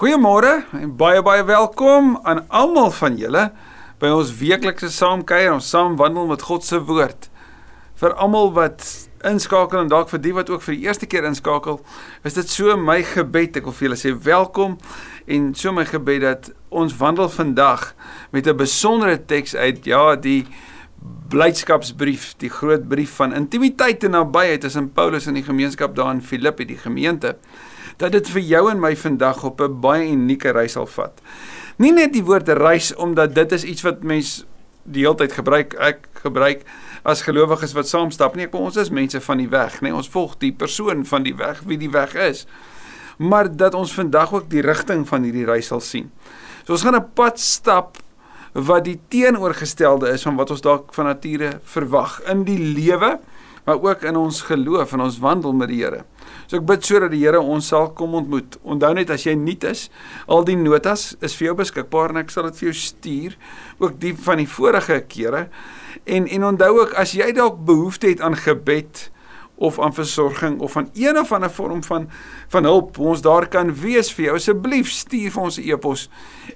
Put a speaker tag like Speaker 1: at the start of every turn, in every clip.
Speaker 1: Goeiemôre en baie baie welkom aan almal van julle by ons weeklikse saamkuier, ons saam wandel met God se woord. Vir almal wat inskakel en dalk vir die wat ook vir die eerste keer inskakel, is dit so my gebed ek wil vir julle sê welkom en so my gebed dat ons wandel vandag met 'n besondere teks uit ja, die blydskapsbrief, die groot brief van intimiteit en nabyheid tussen Paulus en die gemeenskap daar in Filippi, die gemeente dat dit vir jou en my vandag op 'n baie unieke reis sal vat. Nie net die woord reis omdat dit is iets wat mens die hele tyd gebruik, ek gebruik as gelowiges wat saam stap nie, ek ons is mense van die weg, nê, nee, ons volg die persoon van die weg, wie die weg is. Maar dat ons vandag ook die rigting van hierdie reis sal sien. So ons gaan 'n pad stap wat die teenoorgestelde is van wat ons dalk van nature verwag in die lewe, maar ook in ons geloof en ons wandel met die Here. So ek bid sodat die Here ons sal kom ontmoet. Onthou net as jy nuut is, al die notas is vir jou beskikbaar en ek sal dit vir jou stuur, ook die van die vorige kere. En en onthou ook as jy dalk behoefte het aan gebed of aan versorging of aan een of ander vorm van van hulp, ons daar kan wees vir jou. Asseblief stuur vir ons 'n e-pos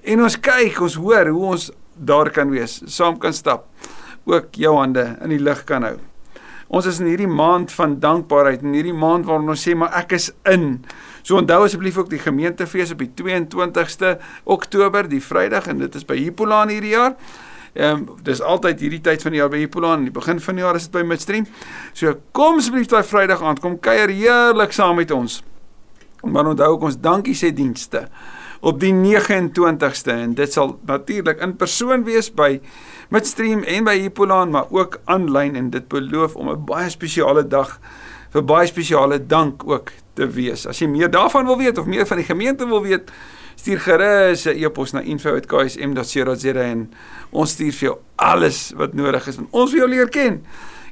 Speaker 1: en ons kyk, ons hoor hoe ons daar kan wees, saam kan stap. Ook jou hande in die lig kan hou. Ons is in hierdie maand van dankbaarheid en hierdie maand waarin ons sê maar ek is in. So onthou asseblief ook die gemeentefees op die 22ste Oktober, die Vrydag en dit is by Hippolaan hierdie jaar. Ehm um, dis altyd hierdie tyd van die jaar by Hippolaan, in die begin van die jaar is dit by Midstream. So kom asseblief daai Vrydag aand, kom kuier heerlik saam met ons. Maar onthou ook ons dankie sê dienste op die 29ste en dit sal natuurlik in persoon wees by Midstream en by Hippolaan maar ook aanlyn en dit beloof om 'n baie spesiale dag vir baie spesiale dank ook te wees. As jy meer daarvan wil weet of meer van die gemeente wil weet, stuur gerus 'n e-pos na info@ksm.co.za en ons stuur vir jou alles wat nodig is. Ons wil jou leer ken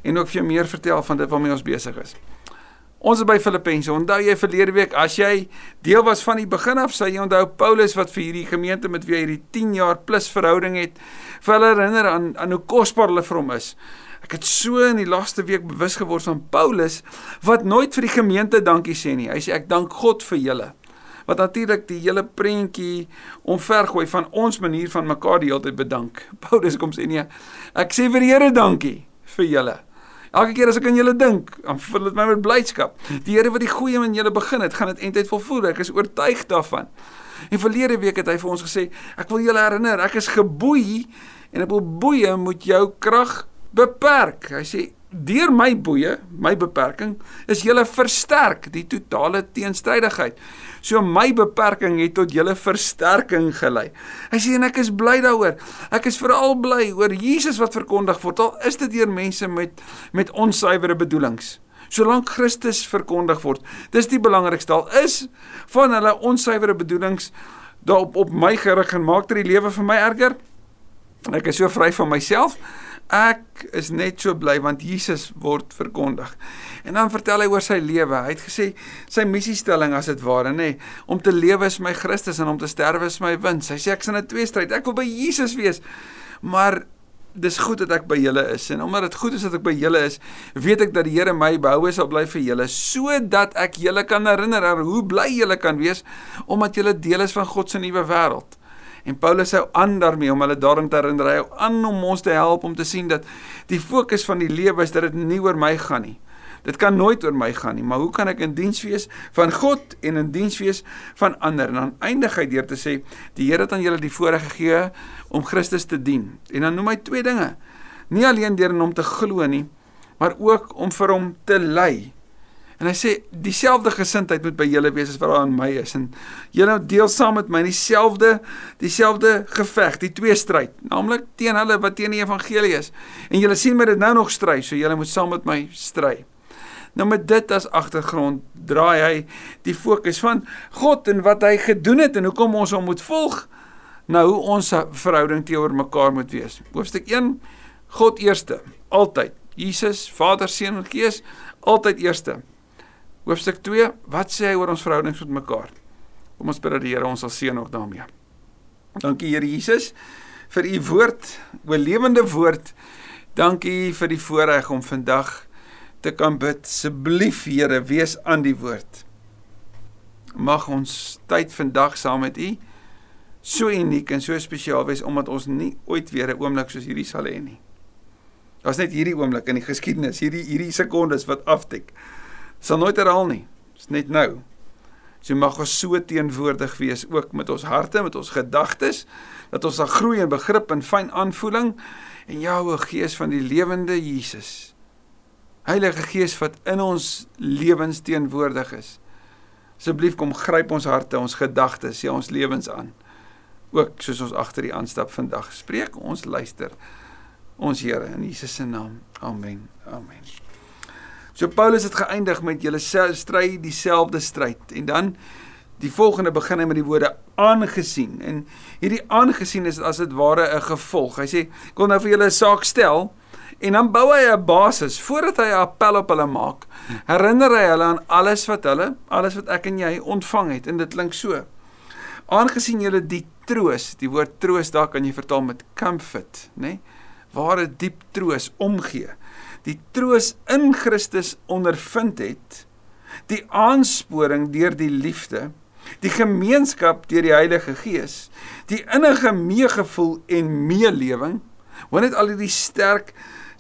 Speaker 1: en ook vir jou meer vertel van dit waarmee ons besig is. Ons is by Filippense. Onthou jy verlede week as jy deel was van die begin af, sê jy onthou Paulus wat vir hierdie gemeente met wie hy hierdie 10 jaar plus verhouding het, vir hulle herinner aan aan hoe kosbaar hulle vir hom is. Ek het so in die laaste week bewus geword van Paulus wat nooit vir die gemeente dankie sê nie. Hy sê ek dank God vir julle. Wat natuurlik die hele prentjie omvergooi van ons manier van mekaar die hele tyd bedank. Paulus kom sê nee, ek sê vir die Here dankie vir julle. Elke keer as ek aan julle dink, dan vul dit my met blydskap. Die Here wat die goeie in julle begin het, gaan dit eintlik volvoer. Ek is oortuig daarvan. En verlede week het hy vir ons gesê, ek wil julle herinner, ek is geboei en op boeye moet jou krag beperk. Hy sê deur my boeye, my beperking is julle versterk, die totale teenstrydigheid. So my beperking het tot julle versterking gelei. Hy sê en ek is bly daaroor. Ek is veral bly oor Jesus wat verkondig word. Al is dit deur mense met met onsuiwere bedoelings. Solank Christus verkondig word, dis die belangrikste. Al is van hulle onsuiwere bedoelings daarop op my gerig en maak dit die lewe vir my erger. Ek is so vry van myself Ek is net so bly want Jesus word verkondig. En dan vertel hy oor sy lewe. Hy het gesê sy missiestelling as dit ware, nê, nee, om te lewe is my Christus en om te sterwe is my wins. Hy sê ek's in 'n tweestryd. Ek wil by Jesus wees. Maar dis goed dat ek by julle is en omdat dit goed is dat ek by julle is, weet ek dat die Here my behoue sal bly vir julle sodat ek julle kan herinner aan hoe bly julle kan wees omdat julle deel is van God se nuwe wêreld. En Paulus hou aan daarmee om hulle daarin te herinner, hy hou aan om ons te help om te sien dat die fokus van die lewe is dat dit nie oor my gaan nie. Dit kan nooit oor my gaan nie, maar hoe kan ek in diens wees van God en in diens wees van ander? En dan eindig hy deur te sê, die Here het aan julle die voorreg gegee om Christus te dien. En dan noem hy twee dinge. Nie alleen deur in hom te glo nie, maar ook om vir hom te ly. En hy sê dieselfde gesindheid moet by julle wees as wat daar in my is en julle deel saam met my dieselfde dieselfde geveg, die twee stryd, naamlik teen hulle wat teen die evangelie is. En julle sien my dit nou nog stry, so julle moet saam met my stry. Nou met dit as agtergrond draai hy die fokus van God en wat hy gedoen het en hoekom ons hom moet volg na hoe ons verhouding teenoor mekaar moet wees. Hoofstuk 1 God eerste, altyd. Jesus, Vader, Seun en Gees, altyd eerste. Hoofstuk 2, wat sê hy oor ons verhoudings met mekaar? Kom ons bid dat die Here ons sal seën ook daarmee. Dankie Here Jesus vir u woord, o lewende woord. Dankie vir die voorreg om vandag te kan bid. Asseblief Here, wees aan die woord. mag ons tyd vandag saam met U so uniek en so spesiaal wees omdat ons nie ooit weer 'n oomblik soos hierdie sal hê nie. Daar's net hierdie oomblik in die geskiedenis, hierdie hierdie sekondes wat aftik. Sal nooit herhaal nie. Dit's net nou. So mag ons so teenwoordig wees ook met ons harte, met ons gedagtes, dat ons sal groei in begrip en fyn aanvoeling en jou Gees van die lewende Jesus. Heilige Gees wat in ons lewens teenwoordig is. Asseblief kom gryp ons harte, ons gedagtes, ja ons lewens aan ook soos ons agter die aanstap vandag spreek ons luister ons Here in Jesus se naam amen amen so Paulus het geëindig met julle stry dieselfde stryd en dan die volgende begin hy met die woorde aangesien en hierdie aangesien is as dit ware 'n gevolg hy sê ek wil nou vir julle 'n saak stel en dan bou hy 'n basis voordat hy 'n appel op hulle maak herinner hy hulle aan alles wat hulle alles wat ek en jy ontvang het en dit klink so aangesien julle die troos, die woord troos daar kan jy vertaal met comfort, nê? Nee? Ware diep troos omgee. Die troos in Christus ondervind het, die aansporing deur die liefde, die gemeenskap deur die Heilige Gees, die innige meegevoel en meelewing, wanneer net al hierdie sterk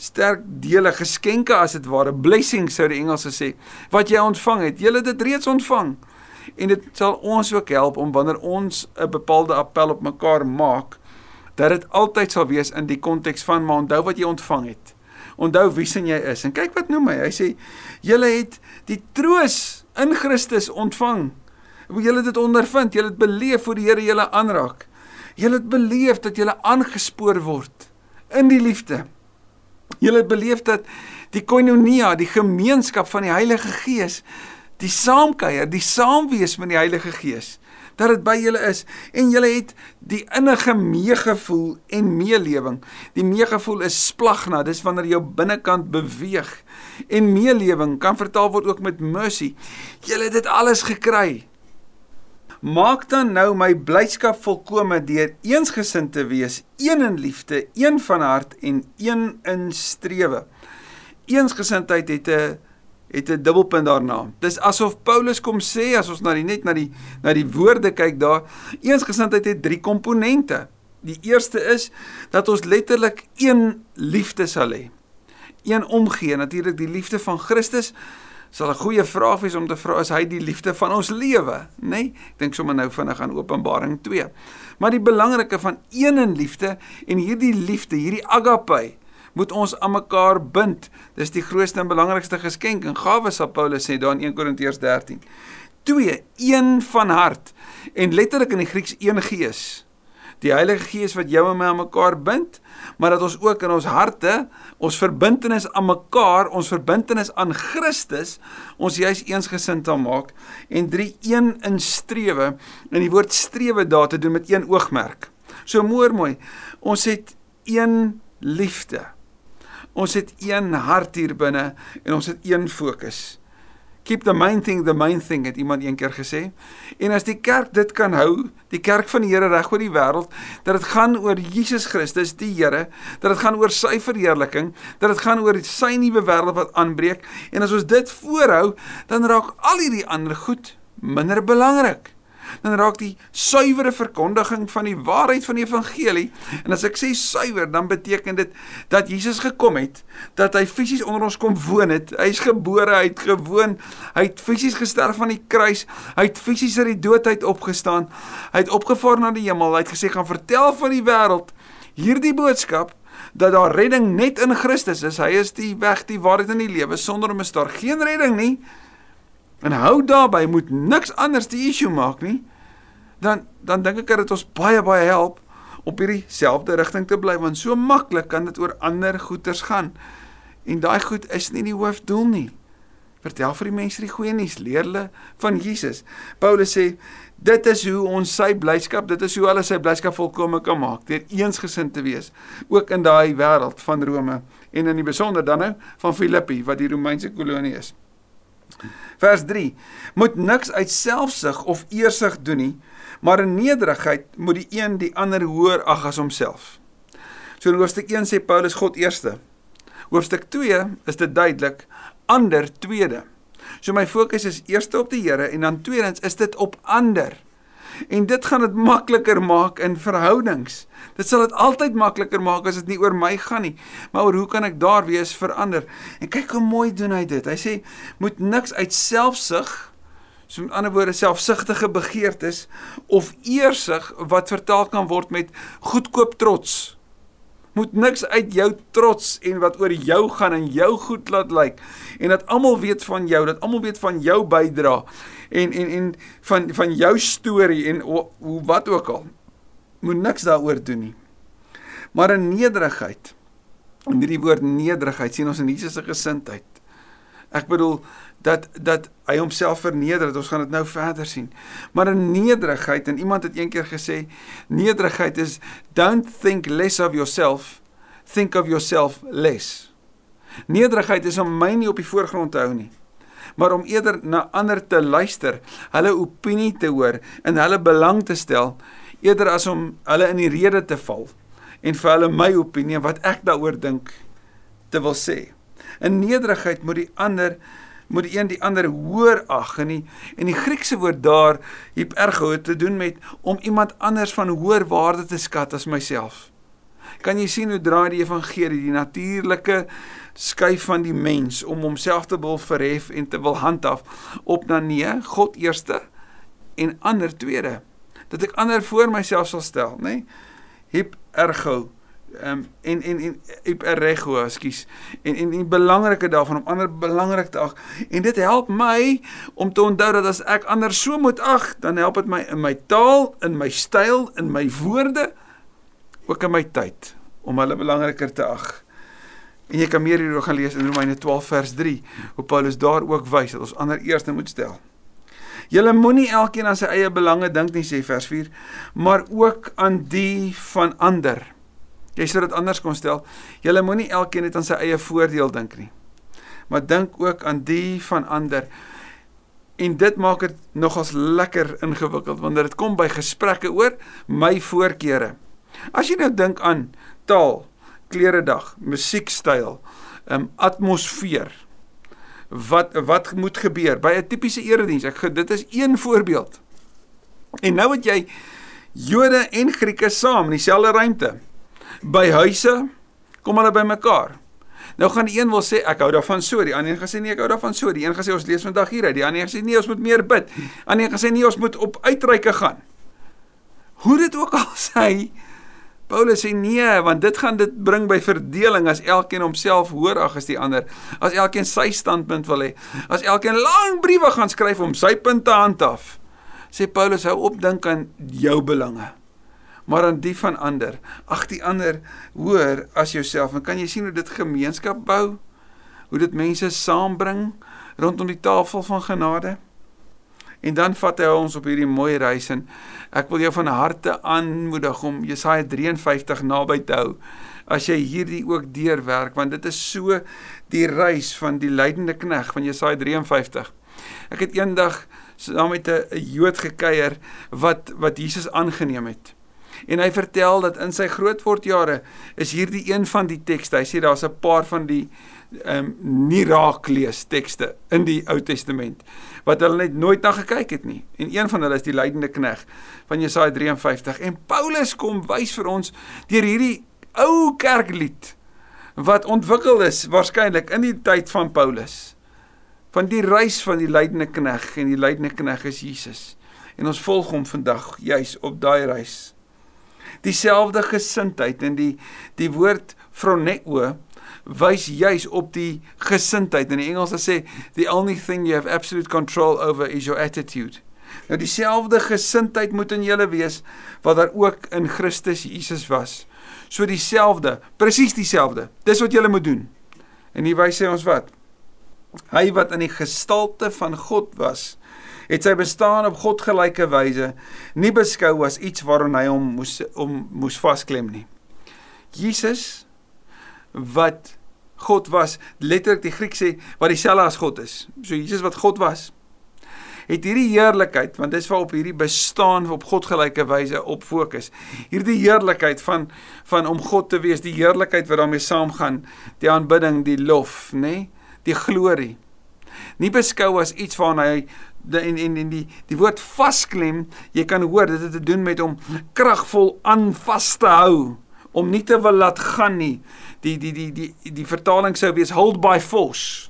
Speaker 1: sterk dele geskenke as dit ware blessings sou die Engelse sê wat jy ontvang het jy het dit reeds ontvang en dit sal ons ook help om wanneer ons 'n bepaalde appel op mekaar maak dat dit altyd sal wees in die konteks van maar onthou wat jy ontvang het. Onthou wie sin jy is. En kyk wat noem hy. Hy sê julle het die troos in Christus ontvang. Julle het dit ondervind, julle het beleef hoe die Here julle aanraak. Julle het beleef dat julle aangespoor word in die liefde. Julle het beleef dat die koinonia, die gemeenskap van die Heilige Gees die saamkuier, die saamwees met die Heilige Gees, dat dit by julle is en julle het die innige meegevoel en meelewing. Die meegevoel is splagna, dis wanneer jou binnekant beweeg. En meelewing kan vertaal word ook met mercy. Julle het dit alles gekry. Maak dan nou my blydskap volkome deur eensgesind te wees, een in liefde, een van hart en een in strewe. Eensgesindheid het 'n het 'n dubbelpunt daarna. Dis asof Paulus kom sê as ons na die net na die na die woorde kyk daar, eensgesindheid het drie komponente. Die eerste is dat ons letterlik een liefde sal hê. Een omgee, natuurlik die liefde van Christus sal 'n goeie vraag wees om te vra is hy die liefde van ons lewe, nê? Nee? Ek dink sommer nou vinnig aan Openbaring 2. Maar die belangrike van een in liefde en hierdie liefde, hierdie agape moet ons aan mekaar bind. Dis die grootste en belangrikste geskenk en gawe sal Paulus sê daar in 1 Korintiërs 13. 2 een van hart en letterlik in die Grieks een gees. Die Heilige Gees wat jou en my aan mekaar bind, maar dat ons ook in ons harte, ons verbintenis aan mekaar, ons verbintenis aan Christus, ons juis eensgesind sal maak en 3 een in strewe. En die woord strewe daar te doen met een oogmerk. So mooi mooi. Ons het een liefde. Ons het een hart hier binne en ons het een fokus. Keep the main thing the main thing het iemand eendag gesê. En as die kerk dit kan hou, die kerk van die Here reg oor die wêreld, dat dit gaan oor Jesus Christus, die Here, dat dit gaan oor sy verheerliking, dat dit gaan oor sy nuwe wêreld wat aanbreek en as ons dit voorhou, dan raak al hierdie ander goed minder belangrik dan raak die suiwere verkondiging van die waarheid van die evangelie. En as ek sê suiwer, dan beteken dit dat Jesus gekom het, dat hy fisies onder ons kom woon het. Hy's gebore, hy het gewoon, hy het fisies gesterf aan die kruis, hy het fisies uit die dood uit opgestaan. Hy het opgevaar na die hemel. Hy het gesê gaan vertel van die wêreld hierdie boodskap dat daar redding net in Christus is. Hy is die weg, die waarheid en die lewe. Sonder hom is daar geen redding nie. En hou daarby moet niks anders die issue maak nie. Dan dan dink ek dat dit ons baie baie help op hierdie selfde rigting te bly want so maklik kan dit oor ander goeters gaan. En daai goed is nie die hoofdoel nie. Vertel vir die mense die goeie nuus, leer hulle van Jesus. Paulus sê dit is hoe ons sy blydskap, dit is hoe hulle sy blydskap volkome kan maak, deur eensgesind te wees, ook in daai wêreld van Rome en in die besonder dan nou van Filippi wat die Romeinse kolonie is. Vers 3: Moet niks uit selfsug of eersug doen nie, maar in nederigheid moet die een die ander hoër ag as homself. So in hoofstuk 1 sê Paulus God eerste. Hoofstuk 2 is dit duidelik ander tweede. So my fokus is eerste op die Here en dan tweedens is dit op ander. En dit gaan dit makliker maak in verhoudings. Dit sal dit altyd makliker maak as dit nie oor my gaan nie, maar oor hoe kan ek daar wees vir ander? En kyk hoe mooi doen hy dit. Hy sê moet niks uit selfsug so met ander woorde selfsugtige begeertes of eersig wat vertaal kan word met goedkoop trots moet niks uit jou trots en wat oor jou gaan en jou goed laat lyk en dat almal weet van jou dat almal weet van jou bydra en en en van van jou storie en hoe wat ook al moet niks daaroor doen nie. Maar in nederigheid en hierdie woord nederigheid sien ons in Jesus se gesindheid. Ek bedoel dat dat hy homself verneder het. Ons gaan dit nou verder sien. Maar in nederigheid en iemand het eendag gesê nederigheid is don't think less of yourself think of yourself less. Nederigheid is om my nie op die voorgrond te hou nie maar om eerder na ander te luister, hulle opinie te hoor en hulle belang te stel eerder as om hulle in die rede te val en vir hulle my opinie wat ek daaroor dink te wil sê. In nederigheid moet die ander moet die een die ander hoor ag en die en die Griekse woord daar hypergo het te doen met om iemand anders van hoër waarde te skat as myself. Kan jy sien hoe draai die evangelie die natuurlike skuif van die mens om homself te wil verhef en te wil handhaaf op na nee, God eerste en ander tweede. Dat ek ander voor myself sal stel, nê? Nee? Hip ergo ehm um, en en en hip ergo, ekskuus. En en die belangrike daarvan om ander belangrik te ag. En dit help my om te onthou dat as ek ander so moet ag, dan help dit my in my taal, in my styl, in my woorde, ook in my tyd om hulle belangriker te ag. En jy kan meer hieroor gaan lees in Romeine 12 vers 3, hoe Paulus daar ook wys dat ons ander eerste moet stel. Julle moenie elkeen aan sy eie belange dink nie sê vers 4, maar ook aan die van ander. Jy sê dit anders kon stel. Julle moenie elkeen net aan sy eie voordeel dink nie. Maar dink ook aan die van ander. En dit maak dit nogals lekker ingewikkeld wanneer dit kom by gesprekke oor my voorkeure. As jy nou dink aan taal, kleredag, musiekstyl, um, atmosfeer. Wat wat moet gebeur by 'n tipiese erediens? Ek dit is een voorbeeld. En nou het jy Jode en Grieke saam in dieselfde ruimte. By huise kom hulle bymekaar. Nou gaan die een wil sê ek hou daarvan so, die ander gaan sê nee, ek hou daarvan so. Die een gaan sê ons lees vandag hieruit, die ander gaan sê nee, ons moet meer bid. Ander gaan sê nee, ons moet op uitreike gaan. Hoe dit ook al sê, Paulus sê nee, want dit gaan dit bring by verdeling as elkeen homself hoor ag as die ander. As elkeen sy standpunt wil hê. As elkeen lang briewe gaan skryf om sy punt te handhaaf. Sê Paulus hou op dink aan jou belange. Maar aan die van ander. Ag die ander hoor as jouself. En kan jy sien hoe dit gemeenskap bou? Hoe dit mense saambring rondom die tafel van genade? En dan vat hy ons op hierdie mooi reis en ek wil jou van harte aanmoedig om Jesaja 53 naby te hou. As jy hierdie ook deurwerk want dit is so die reis van die lydende knegg van Jesaja 53. Ek het eendag saam met 'n Jood gekuier wat wat Jesus aangeneem het. En hy vertel dat in sy grootwordjare is hierdie een van die tekste. Hy sê daar's 'n paar van die ehm um, nie raak lees tekste in die Ou Testament wat hulle net nooit na gekyk het nie. En een van hulle is die lydende knegg van Jesaja 53 en Paulus kom wys vir ons deur hierdie ou kerklied wat ontwikkel is waarskynlik in die tyd van Paulus van die reis van die lydende knegg en die lydende knegg is Jesus. En ons volg hom vandag juis op daai reis. Dieselfde gesindheid en die die woord phroneo wys juis op die gesindheid. In die Engels sê the only thing you have absolute control over is your attitude. Nou dieselfde gesindheid moet in julle wees wat daar ook in Christus Jesus was. So dieselfde, presies dieselfde. Dis wat julle moet doen. En hier wys hy ons wat? Hy wat in die gestalte van God was, het sy bestaan op God gelyke wyse nie beskou as iets waaraan hy hom moes om moes vasklem nie. Jesus wat God was, letterlik die Griek sê wat dieselfde as God is. So Jesus wat God was, het hierdie heerlikheid, want dis waarop hierdie bestaan op God gelyke wyse op fokus. Hierdie heerlikheid van van om God te wees, die heerlikheid wat daarmee saamgaan, die aanbidding, die lof, nê, nee? die glorie. Nie beskou as iets waarna hy en en en die die woord vasklem, jy kan hoor dit het te doen met om kragvol aan vas te hou, om nie te wil laat gaan nie. Die die die die die, die vertaling sou wees hold by force.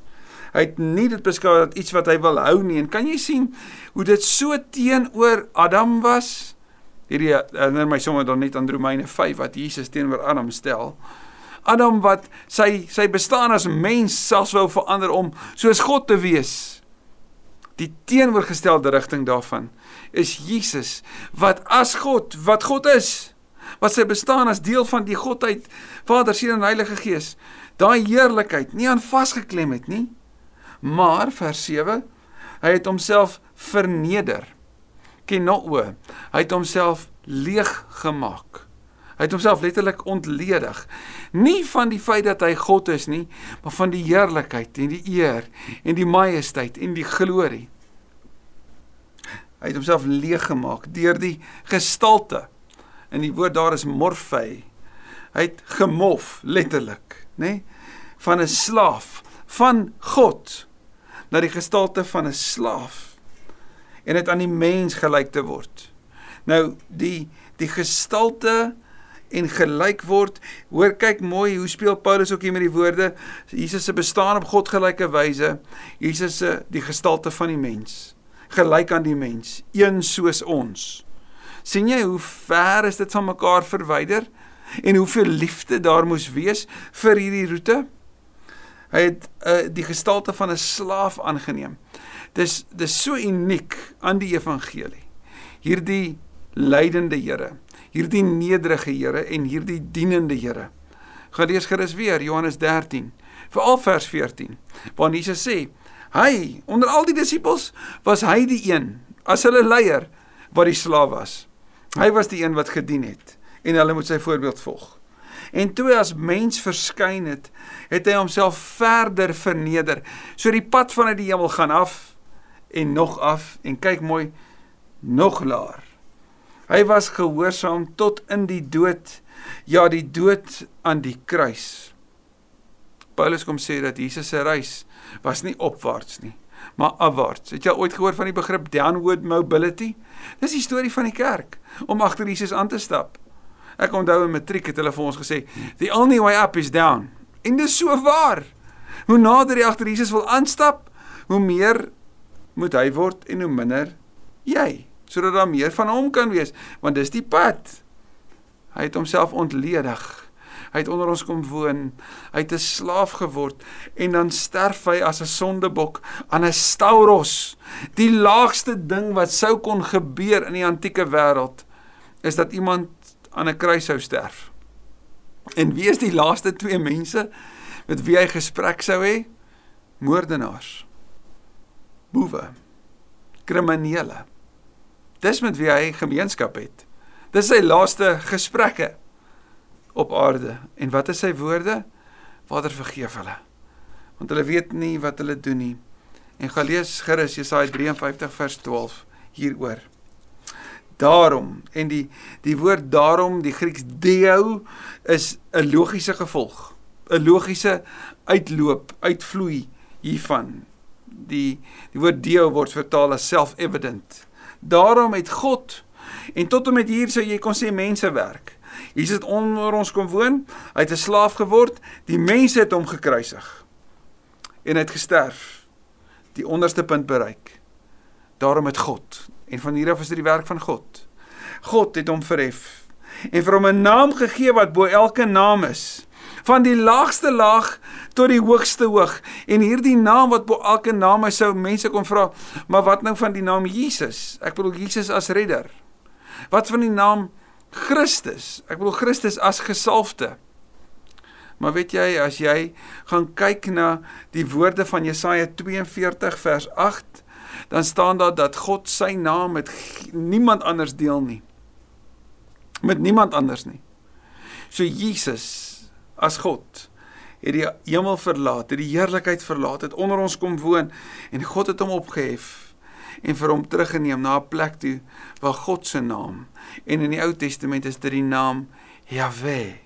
Speaker 1: Hy het nie dit beskou as iets wat hy wil hou nie. En kan jy sien hoe dit so teenoor Adam was? Hierdie herinner my sommer dan net aan Romeine 5 wat Jesus teenoor Adam stel. Adam wat sy sy bestaan as mens selfs wou verander om soos God te wees. Die teenoorgestelde rigting daarvan is Jesus wat as God, wat God is, wat sy bestaan as deel van die Godheid, Vader, Seun en Heilige Gees, daai heerlikheid nie aan vasgeklem het nie, maar vers 7, hy het homself verneder. Ken nou o, hy het homself leeg gemaak. Hy het homself letterlik ontledig. Nie van die feit dat hy God is nie, maar van die heerlikheid en die eer en die majesteit en die glorie. Hy het homself leeg gemaak deur die gestalte. En die woord daar is morfei. Hy het gemof letterlik, nê? Nee? Van 'n slaaf van God na die gestalte van 'n slaaf en dit aan die mens gelyk te word. Nou die die gestalte en gelyk word. Hoor kyk mooi hoe speel Paulus ook hier met die woorde Jesus se bestaan op God gelyke wyse. Jesus se die gestalte van die mens gelyk aan die mens, een soos ons. Sien jy hoe ver is dit van mekaar verwyder en hoeveel liefde daar moes wees vir hierdie roete? Hy het uh, die gestalte van 'n slaaf aangeneem. Dis dis so uniek aan die evangelie. Hierdie lydende Here hierdie nederige Here en hierdie dienende Here. Gaan lees gerus weer Johannes 13, veral vers 14, waar Jesus sê, hy onder al die disippels was hy die een as hulle leier wat die slaaf was. Hy was die een wat gedien het en hulle moet sy voorbeeld volg. En toe as mens verskyn het, het hy homself verder verneder. So die pad vanuit die hemel gaan af en nog af en kyk mooi nog laer. Hy was gehoorsaam tot in die dood, ja die dood aan die kruis. Paulus kom sê dat Jesus se reis was nie opwaarts nie, maar afwaarts. Het jy ooit gehoor van die begrip downward mobility? Dis die storie van die kerk om agter Jesus aan te stap. Ek onthou in matriek het hulle vir ons gesê, "The only way up is down." En dis so waar. Hoe nader jy agter Jesus wil aanstap, hoe meer moet hy word en hoe minder jy sodat daar meer van hom kan wees, want dis die pad. Hy het homself ontledig. Hy het onder ons kom woon. Hy het 'n slaaf geword en dan sterf hy as 'n sondebok aan 'n stauros. Die laagste ding wat sou kon gebeur in die antieke wêreld is dat iemand aan 'n kruis sou sterf. En wie is die laaste twee mense met wie hy gesprek sou hê? Moordenaars. Boewe. Kriminele. Dis met wie hy gemeenskap het. Dis sy laaste gesprekke op aarde. En wat is sy woorde? Vader vergeef hulle. Want hulle weet nie wat hulle doen nie. En gaan lees gerus Jesaja 53 vers 12 hieroor. Daarom en die die woord daarom die Grieks deo is 'n logiese gevolg, 'n logiese uitloop, uitvloei hiervan. Die die woord deo word vertaal as self-evident. Daarom het God en tot en met hier sou jy kon sê mense werk. Jesus het onder ons kom woon. Hy het 'n slaaf geword. Die mense het hom gekruisig. En hy het gesterf. Die onderste punt bereik. Daarom het God en van hier af is dit die werk van God. God het hom verhef en vir hom 'n naam gegee wat bo elke naam is van die laagste laag tot die hoogste hoog. En hierdie naam wat bo elke naam is, sou mense kon vra, maar wat nou van die naam Jesus? Ek bedoel Jesus as redder. Wat van die naam Christus? Ek bedoel Christus as gesalfde. Maar weet jy as jy gaan kyk na die woorde van Jesaja 42 vers 8, dan staan daar dat God sy naam met niemand anders deel nie. Met niemand anders nie. So Jesus as God het die hemel verlaat, het die heerlikheid verlaat, het onder ons kom woon en God het hom opgehef en vir hom teruggeneem na 'n plek toe waar God se naam en in die Ou Testament is dit die naam Jahwe.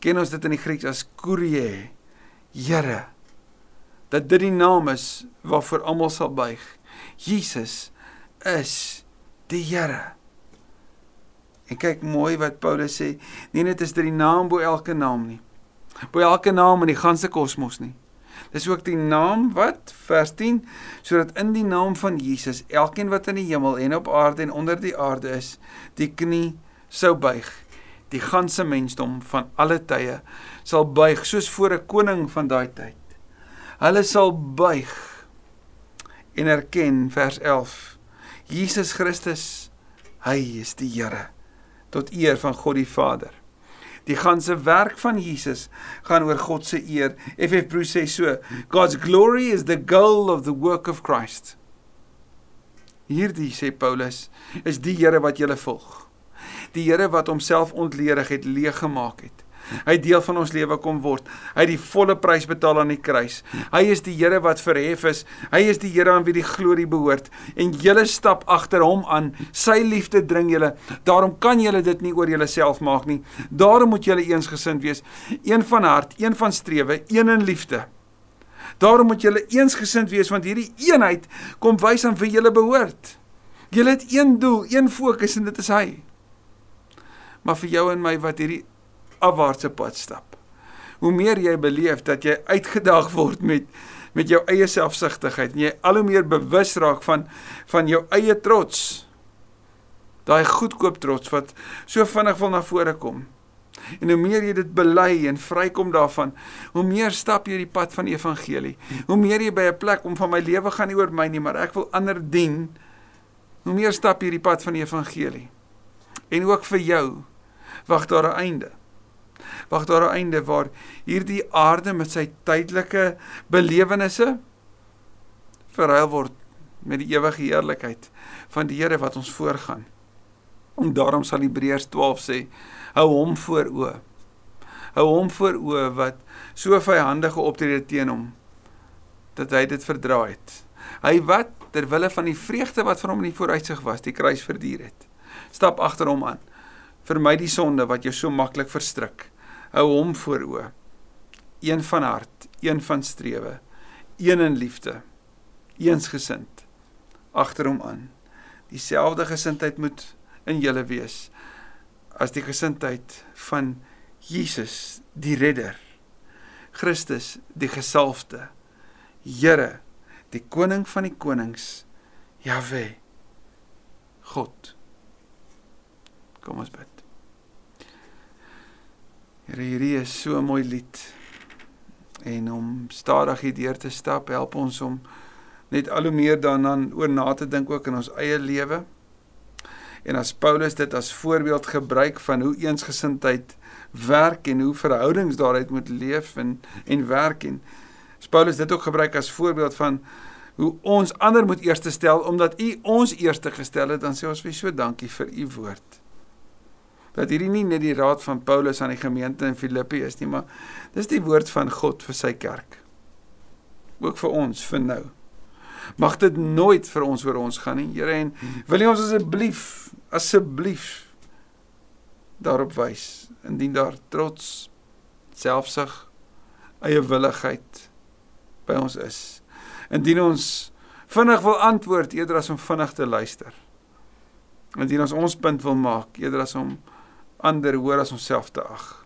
Speaker 1: Ken ons dit in die Grieks as Kyrie, Here. dat dit die naam is waarvoor almal sal buig. Jesus is die Here. En kyk mooi wat Paulus sê, nie net is dit die naam bo elke naam nie. Bo elke naam in die ganse kosmos nie. Dis ook die naam wat vers 10 sodat in die naam van Jesus elkeen wat in die hemel en op aarde en onder die aarde is, die knie sou buig. Die ganse mensdom van alle tye sal buig soos voor 'n koning van daai tyd. Hulle sal buig en erken vers 11. Jesus Christus, hy is die Here tot eer van God die Vader. Die ganse werk van Jesus gaan oor God se eer. FF Bruce sê so, God's glory is the goal of the work of Christ. Hierdie sê Paulus is die Here wat jy volg. Die Here wat homself ontledig het, leeg gemaak het. Hy deel van ons lewe kom word. Hy het die volle prys betaal aan die kruis. Hy is die Here wat verhef is. Hy is die Here aan wie die glorie behoort. En julle stap agter hom aan. Sy liefde dring julle. Daarom kan julle dit nie oor julleself maak nie. Daarom moet julle eensgesind wees. Een van hart, een van strewe, een in liefde. Daarom moet julle eensgesind wees want hierdie eenheid kom wys aan wie julle behoort. Julle het een doel, een fokus en dit is hy. Maar vir jou en my wat hierdie afwaartse pad stap. Hoe meer jy beleef dat jy uitgedaag word met met jou eie selfsugtigheid en jy al hoe meer bewus raak van van jou eie trots. Daai goedkoop trots wat so vinnig wil na vore kom. En hoe meer jy dit bely en vrykom daarvan, hoe meer stap jy die pad van evangelie. Hoe meer jy by 'n plek kom van my lewe gaan nie oor my nie, maar ek wil ander dien. Hoe meer stap jy die pad van evangelie. En ook vir jou wag daar 'n einde wag daar 'n einde waar hierdie aarde met sy tydelike belewennisse verruil word met die ewige heerlikheid van die Here wat ons voorgaan. En daarom sal Hebreërs 12 sê: Hou hom voor o. Hou hom voor o wat so vyhandige optrede teen hom dat hy dit verdra het. Hy wat ter wille van die vreugde wat vir hom in die vooruitsig was, die kruis verduur het. Stap agter hom aan. Vermy die sonde wat jou so maklik verstrik hou hom voor o. Een van hart, een van strewe, een in liefde, eensgesind agter hom aan. Dieselfde gesindheid moet in julle wees as die gesindheid van Jesus die redder. Christus die gesalfde. Here, die koning van die konings. Jahwe. God. Kom ons bid. Here, hierdie is so 'n mooi lied. En om stadig hierdeur te stap, help ons om net al hoe meer daaraan oor na te dink ook in ons eie lewe. En as Paulus dit as voorbeeld gebruik van hoe eensgesindheid werk en hoe verhoudings daaruit moet leef en en werk en Paulus dit ook gebruik as voorbeeld van hoe ons ander moet eerste stel omdat u ons eerste gestel het dan sê ons vir so dankie vir u woord dat hierdie nie net die raad van Paulus aan die gemeente in Filippi is nie, maar dis die woord van God vir sy kerk. Ook vir ons vir nou. Mag dit nooit vir ons oor ons gaan nie, Here en wil U ons asseblief asseblief daarop wys indien daar trots, selfsug, eie willigheid by ons is. Indien ons vinnig wil antwoord eerder as om vinnig te luister. Indien ons ons punt wil maak eerder as om ander hoor as onsself te ag.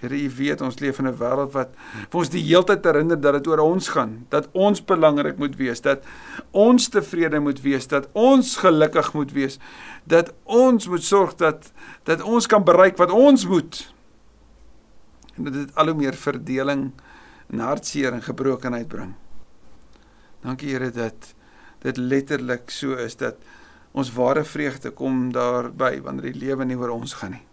Speaker 1: Here, U weet ons leef in 'n wêreld wat ons die heeltyd herinner dat dit oor ons gaan, dat ons belangrik moet wees, dat ons tevrede moet wees, dat ons gelukkig moet wees, dat ons moet sorg dat dat ons kan bereik wat ons moet. En dit al hoe meer verdeling en hartseer en gebrokenheid bring. Dankie Here dat dit letterlik so is dat ons ware vreugde kom daarby wanneer die lewe nie oor ons gaan nie.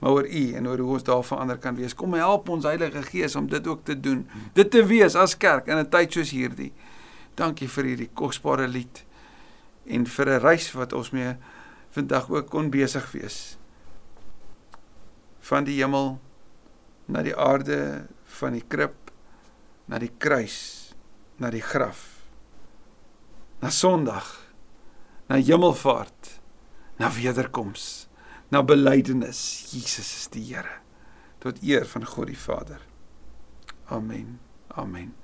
Speaker 1: Maar oor u en oor hoe ons daar verander kan wees. Kom help ons Heilige Gees om dit ook te doen. Dit te wees as kerk in 'n tyd soos hierdie. Dankie vir hierdie kosbare lied en vir 'n reis wat ons mee vandag ook kon besig wees. Van die hemel na die aarde van die krib na die kruis na die graf na sondag na hemelvaart, na wederkoms, na belydenis. Jesus is die Here tot eer van God die Vader. Amen. Amen.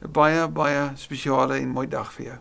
Speaker 1: 'n Baie baie spesiale en mooi dag vir jou.